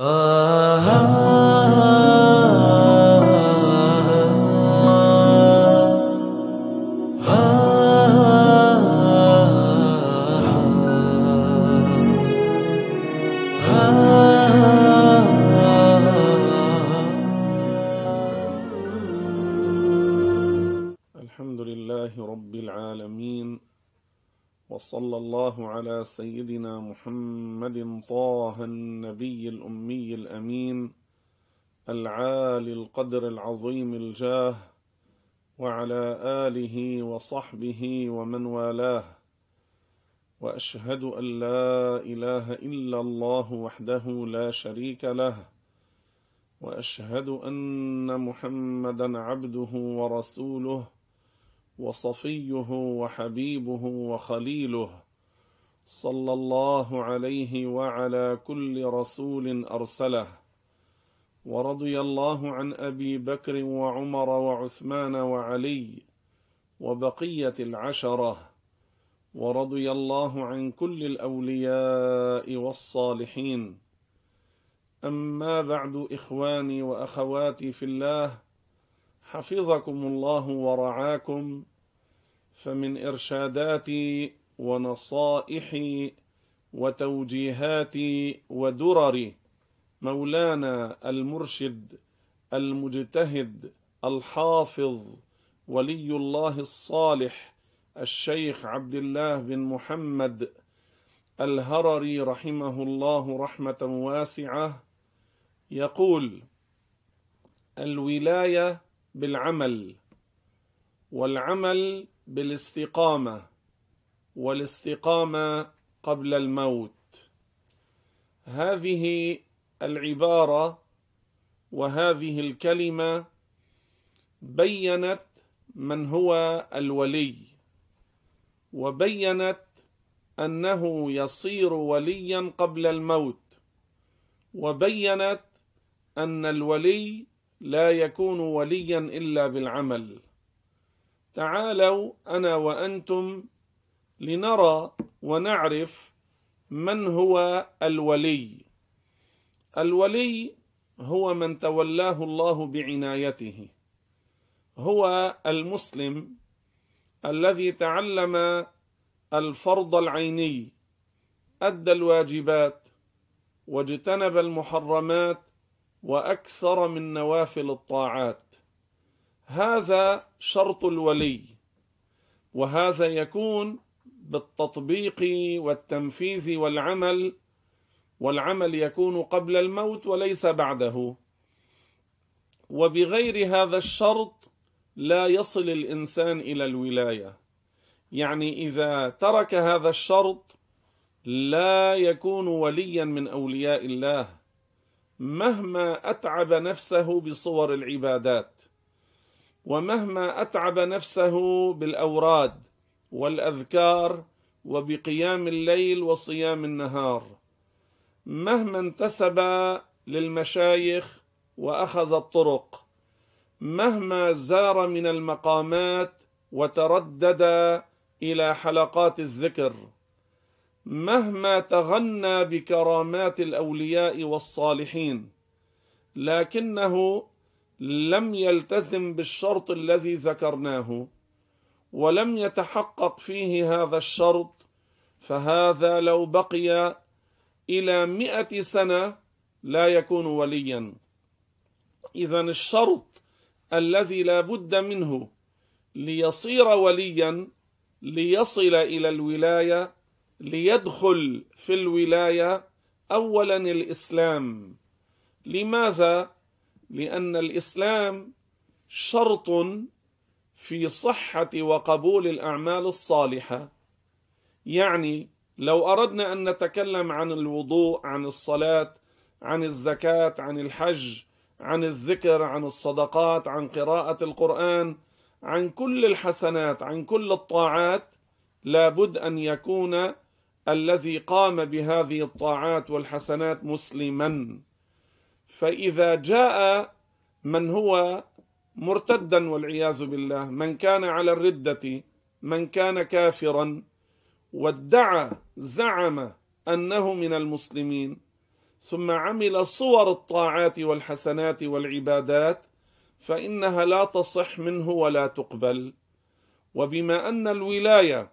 Uh-huh. العالي القدر العظيم الجاه وعلى آله وصحبه ومن والاه. وأشهد أن لا إله إلا الله وحده لا شريك له. وأشهد أن محمدا عبده ورسوله وصفيه وحبيبه وخليله. صلى الله عليه وعلى كل رسول أرسله. ورضي الله عن أبي بكر وعمر وعثمان وعلي وبقية العشرة ورضي الله عن كل الأولياء والصالحين. أما بعد إخواني وأخواتي في الله حفظكم الله ورعاكم فمن ارشادات ونصائح وتوجيهات ودرر مولانا المرشد المجتهد الحافظ ولي الله الصالح الشيخ عبد الله بن محمد الهرري رحمه الله رحمة واسعة يقول الولاية بالعمل والعمل بالاستقامة والاستقامة قبل الموت. هذه العبارة وهذه الكلمة بينت من هو الولي وبينت أنه يصير وليا قبل الموت وبينت أن الولي لا يكون وليا إلا بالعمل. تعالوا أنا وأنتم لنرى ونعرف من هو الولي. الولي هو من تولاه الله بعنايته. هو المسلم الذي تعلم الفرض العيني أدى الواجبات واجتنب المحرمات وأكثر من نوافل الطاعات. هذا شرط الولي وهذا يكون بالتطبيق والتنفيذ والعمل والعمل يكون قبل الموت وليس بعده. وبغير هذا الشرط لا يصل الإنسان إلى الولاية. يعني إذا ترك هذا الشرط لا يكون وليا من أولياء الله مهما أتعب نفسه بصور العبادات ومهما أتعب نفسه بالأوراد والأذكار وبقيام الليل وصيام النهار. مهما انتسب للمشايخ وأخذ الطرق مهما زار من المقامات وتردد إلى حلقات الذكر مهما تغنى بكرامات الأولياء والصالحين لكنه لم يلتزم بالشرط الذي ذكرناه ولم يتحقق فيه هذا الشرط فهذا لو بقي إلى مئة سنة لا يكون وليا. اذا الشرط الذي لا بد منه ليصير وليا ليصل إلى الولاية ليدخل في الولاية اولا الإسلام. لماذا؟ لأن الإسلام شرط في صحة وقبول الأعمال الصالحة. يعني لو أردنا أن نتكلم عن الوضوء عن الصلاة عن الزكاة عن الحج عن الذكر عن الصدقات عن قراءة القرآن عن كل الحسنات عن كل الطاعات لابد أن يكون الذي قام بهذه الطاعات والحسنات مسلما. فإذا جاء من هو مرتدا والعياذ بالله من كان على الردة من كان كافرا وادعى زعم أنه من المسلمين ثم عمل صور الطاعات والحسنات والعبادات فإنها لا تصح منه ولا تقبل. وبما أن الولاية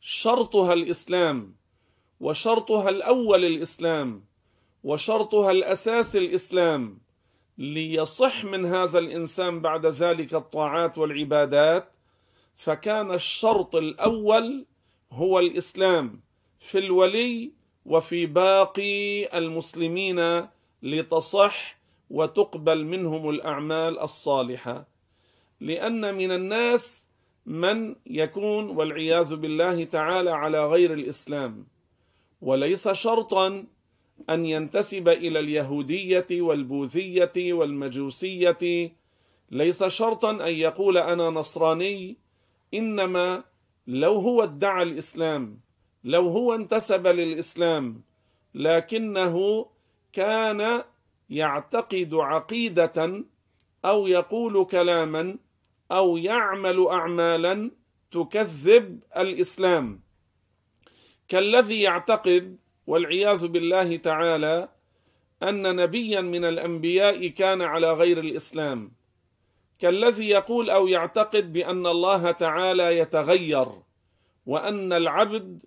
شرطها الإسلام وشرطها الأول الإسلام وشرطها الأساس الإسلام ليصح من هذا الإنسان بعد ذلك الطاعات والعبادات فكان الشرط الأول هو الإسلام في الولي وفي باقي المسلمين لتصح وتقبل منهم الأعمال الصالحة. لأن من الناس من يكون والعياذ بالله تعالى على غير الإسلام. وليس شرطا أن ينتسب إلى اليهودية والبوذية والمجوسية. ليس شرطا أن يقول أنا نصراني إنما لو هو ادعى الإسلام لو هو انتسب للإسلام لكنه كان يعتقد عقيدة أو يقول كلاما أو يعمل أعمالا تكذب الإسلام. كالذي يعتقد والعياذ بالله تعالى أن نبيا من الأنبياء كان على غير الإسلام. كالذي يقول أو يعتقد بأن الله تعالى يتغير وأن العبد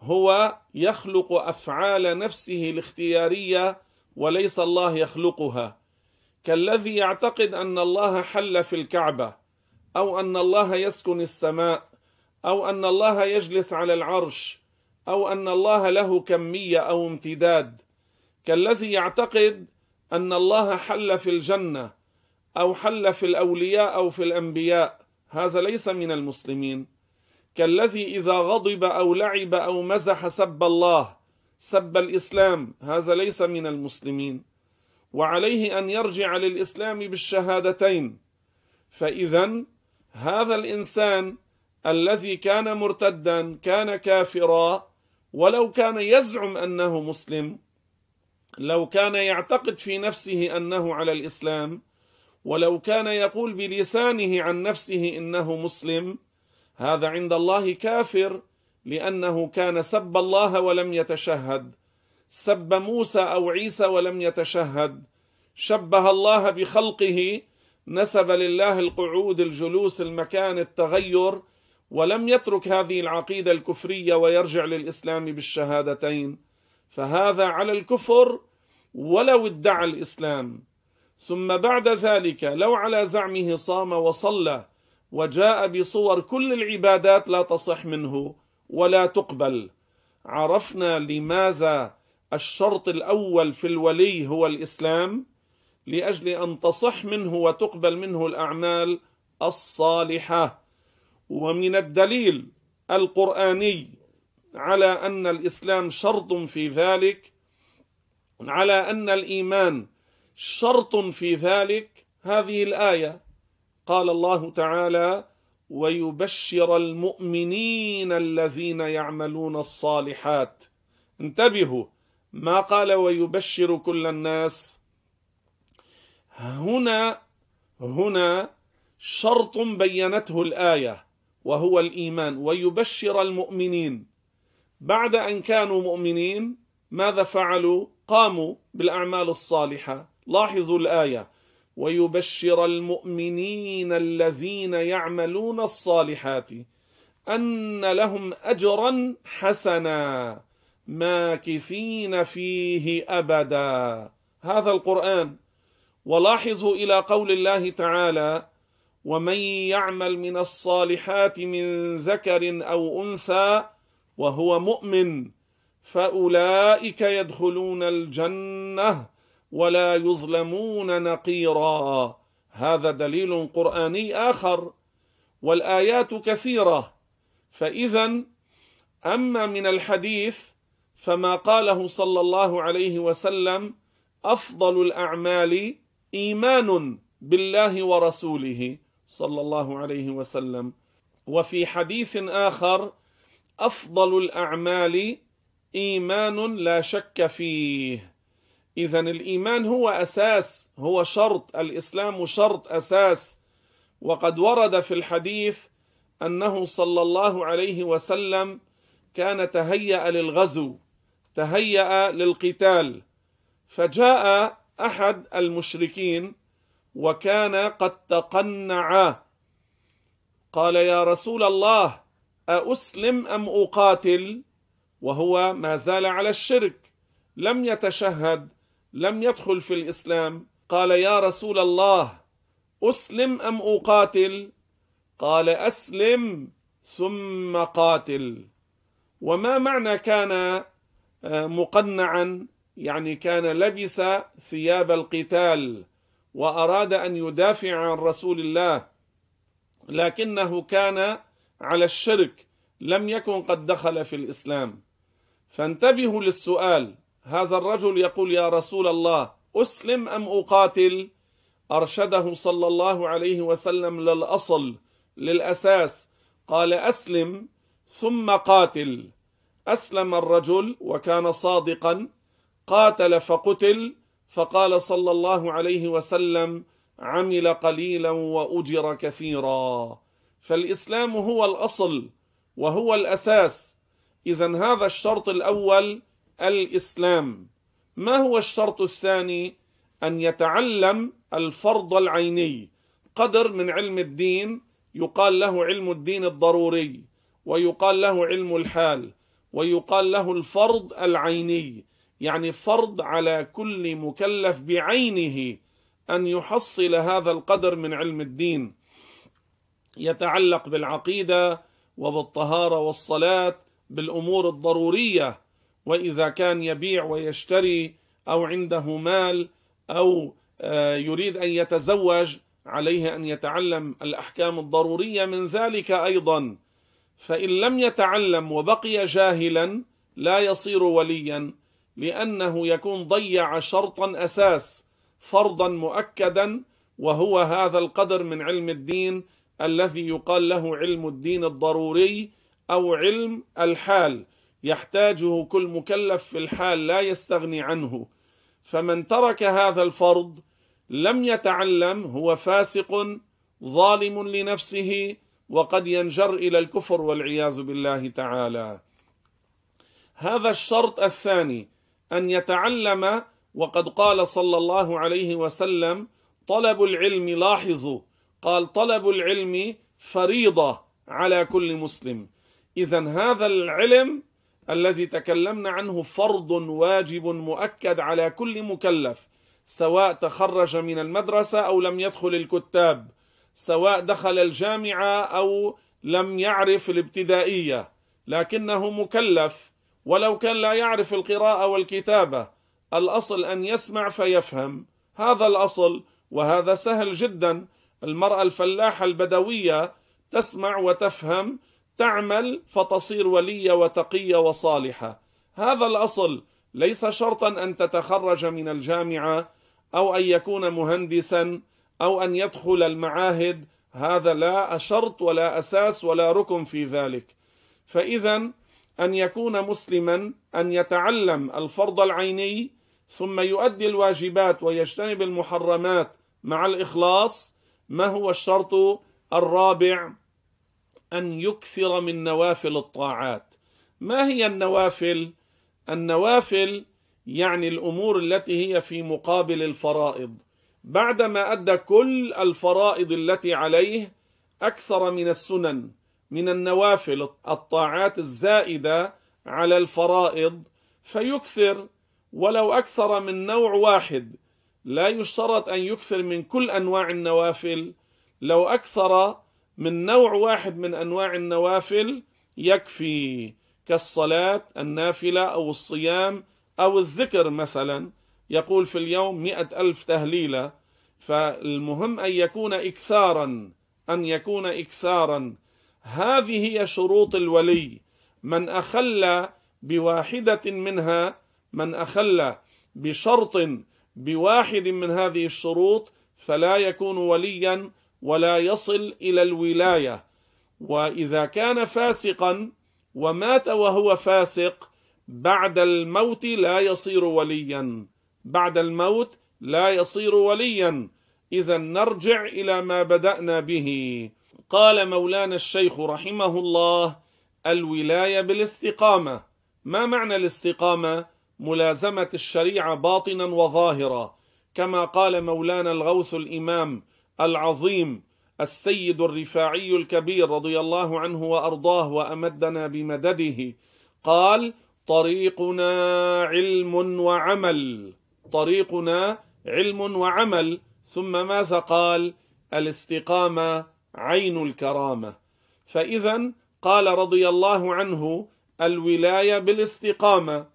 هو يخلق أفعال نفسه الاختيارية وليس الله يخلقها. كالذي يعتقد أن الله حل في الكعبة أو أن الله يسكن السماء أو أن الله يجلس على العرش أو أن الله له كمية أو امتداد. كالذي يعتقد أن الله حل في الجنة أو حل في الأولياء أو في الأنبياء. هذا ليس من المسلمين. كالذي إذا غضب أو لعب أو مزح سب الله سب الإسلام. هذا ليس من المسلمين. وعليه أن يرجع للإسلام بالشهادتين. فاذا هذا الإنسان الذي كان مرتدا كان كافرا ولو كان يزعم أنه مسلم لو كان يعتقد في نفسه أنه على الإسلام ولو كان يقول بلسانه عن نفسه إنه مسلم هذا عند الله كافر لأنه كان سب الله ولم يتشهد. سب موسى أو عيسى ولم يتشهد. شبه الله بخلقه نسب لله القعود الجلوس المكان التغير ولم يترك هذه العقيدة الكفرية ويرجع للإسلام بالشهادتين. فهذا على الكفر ولو ادعى الإسلام. ثم بعد ذلك لو على زعمه صام وصلى وجاء بصور كل العبادات لا تصح منه ولا تقبل. عرفنا لماذا الشرط الأول في الولي هو الإسلام؟ لأجل أن تصح منه وتقبل منه الأعمال الصالحة. ومن الدليل القرآني على أن الإسلام شرط في ذلك على أن الإيمان شرط في ذلك هذه الآية. قال الله تعالى ويبشر المؤمنين الذين يعملون الصالحات. انتبهوا ما قال ويبشر كل الناس هنا هنا شرط بينته الآية وهو الإيمان. ويبشر المؤمنين بعد أن كانوا مؤمنين ماذا فعلوا؟ قاموا بالأعمال الصالحة. لاحظوا الآية. ويبشر المؤمنين الذين يعملون الصالحات أن لهم اجرا حسنا ماكثين فيه أبدا. هذا القرآن. ولاحظوا إلى قول الله تعالى ومن يعمل من الصالحات من ذكر أو أنثى وهو مؤمن فأولئك يدخلون الجنة. ولا يظلمون نقيرا. هذا دليل قرآني آخر. والآيات كثيرة. فإذا أما من الحديث فما قاله صلى الله عليه وسلم أفضل الأعمال إيمان بالله ورسوله صلى الله عليه وسلم. وفي حديث آخر أفضل الأعمال إيمان لا شك فيه. اذا الإيمان هو أساس هو شرط الإسلام شرط أساس. وقد ورد في الحديث أنه صلى الله عليه وسلم كان تهيأ للغزو تهيأ للقتال. فجاء أحد المشركين وكان قد تقنع. قال يا رسول الله أأسلم أم أقاتل؟ وهو ما زال على الشرك لم يتشهد. لم يدخل في الإسلام. قال يا رسول الله أسلم أم أقاتل؟ قال أسلم ثم قاتل. وما معنى كان آه، مقنعا؟ يعني كان لبس ثياب القتال وأراد أن يدافع عن رسول الله لكنه كان على الشرك لم يكن قد دخل في الإسلام. فانتبهوا للسؤال. هذا الرجل يقول يا رسول الله أسلم أم أقاتل؟ أرشده صلى الله عليه وسلم للأصل للأساس. قال أسلم ثم قاتل. أسلم الرجل وكان صادقا قاتل فقتل. فقال صلى الله عليه وسلم عمل قليلا وأجر كثيرا. فالإسلام هو الأصل وهو الأساس. اذا هذا الشرط الأول الإسلام. ما هو الشرط الثاني؟ أن يتعلم الفرض العيني. قدر من علم الدين يقال له علم الدين الضروري ويقال له علم الحال ويقال له الفرض العيني. يعني فرض على كل مكلف بعينه أن يحصل هذا القدر من علم الدين. يتعلق بالعقيدة وبالطهارة والصلاة بالأمور الضرورية. وإذا كان يبيع ويشتري أو عنده مال أو آه، يريد أن يتزوج عليه أن يتعلم الأحكام الضرورية من ذلك أيضا. فإن لم يتعلم وبقي جاهلا لا يصير وليا لأنه يكون ضيع شرطا أساس فرضا مؤكدا وهو هذا القدر من علم الدين الذي يقال له علم الدين الضروري أو علم الحال. يحتاجه كل مكلف في الحال لا يستغني عنه. فمن ترك هذا الفرض لم يتعلم هو فاسق ظالم لنفسه وقد ينجر إلى الكفر والعياذ بالله تعالى. هذا الشرط الثاني أن يتعلم وقد قال صلى الله عليه وسلم طلب العلم لاحظوا قال طلب العلم فريضة على كل مسلم. اذا هذا العلم الذي تكلمنا عنه فرض واجب مؤكد على كل مكلف سواء تخرج من المدرسة أو لم يدخل الكتاب سواء دخل الجامعة أو لم يعرف الابتدائية. لكنه مكلف ولو كان لا يعرف القراءة والكتابة الأصل أن يسمع فيفهم. هذا الأصل وهذا سهل جدا. المرأة الفلاحة البدوية تسمع وتفهم تعمل فتصير ولية وتقية وصالحة. هذا الأصل. ليس شرطا أن تتخرج من الجامعة أو أن يكون مهندسا أو أن يدخل المعاهد. هذا لا شرط ولا أساس ولا ركن في ذلك. فإذا أن يكون مسلما أن يتعلم الفرض العيني ثم يؤدي الواجبات ويجتنب المحرمات مع الإخلاص. ما هو الشرط الرابع؟ أن يكثر من نوافل الطاعات. ما هي النوافل؟ النوافل يعني الأمور التي هي في مقابل الفرائض. بعدما أدى كل الفرائض التي عليه أكثر من السنن من النوافل الطاعات الزائدة على الفرائض فيكثر. ولو أكثر من نوع واحد لا يشترط أن يكثر من كل أنواع النوافل. لو أكثر من نوع واحد من أنواع النوافل يكفي كالصلاة النافلة أو الصيام أو الذكر مثلا. يقول في اليوم مئة ألف تهليلة. فالمهم أن يكون إكثارا أن يكون إكثارا. هذه هي شروط الولي. من أخل بواحدة منها من أخل بشرط بواحد من هذه الشروط فلا يكون وليا ولا يصل إلى الولاية. وإذا كان فاسقا ومات وهو فاسق بعد الموت لا يصير وليا. بعد الموت لا يصير وليا. إذا نرجع إلى ما بدأنا به. قال مولانا الشيخ رحمه الله الولاية بالاستقامة. ما معنى الاستقامة؟ ملازمة الشريعة باطنا وظاهرا. كما قال مولانا الغوث الإمام العظيم السيد الرفاعي الكبير رضي الله عنه وأرضاه وأمدنا بمدده. قال طريقنا علم وعمل طريقنا علم وعمل. ثم ماذا قال؟ الاستقامة عين الكرامة. فإذا قال رضي الله عنه الولاية بالاستقامة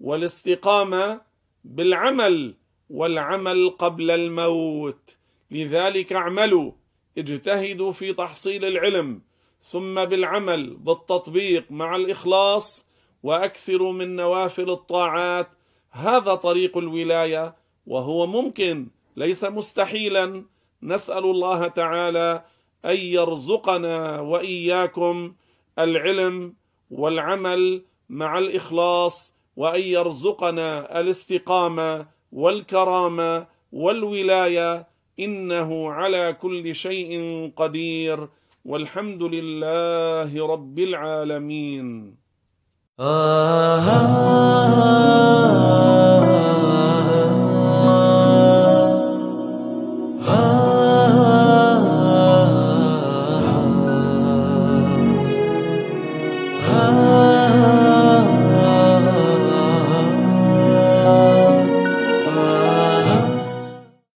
والاستقامة بالعمل والعمل قبل الموت. لذلك اعملوا اجتهدوا في تحصيل العلم ثم بالعمل بالتطبيق مع الإخلاص وأكثروا من نوافل الطاعات. هذا طريق الولاية وهو ممكن ليس مستحيلا. نسأل الله تعالى أن يرزقنا وإياكم العلم والعمل مع الإخلاص وأن يرزقنا الاستقامة والكرامة والولاية. إنه على كل شيء قدير والحمد لله رب العالمين. آه آه آه.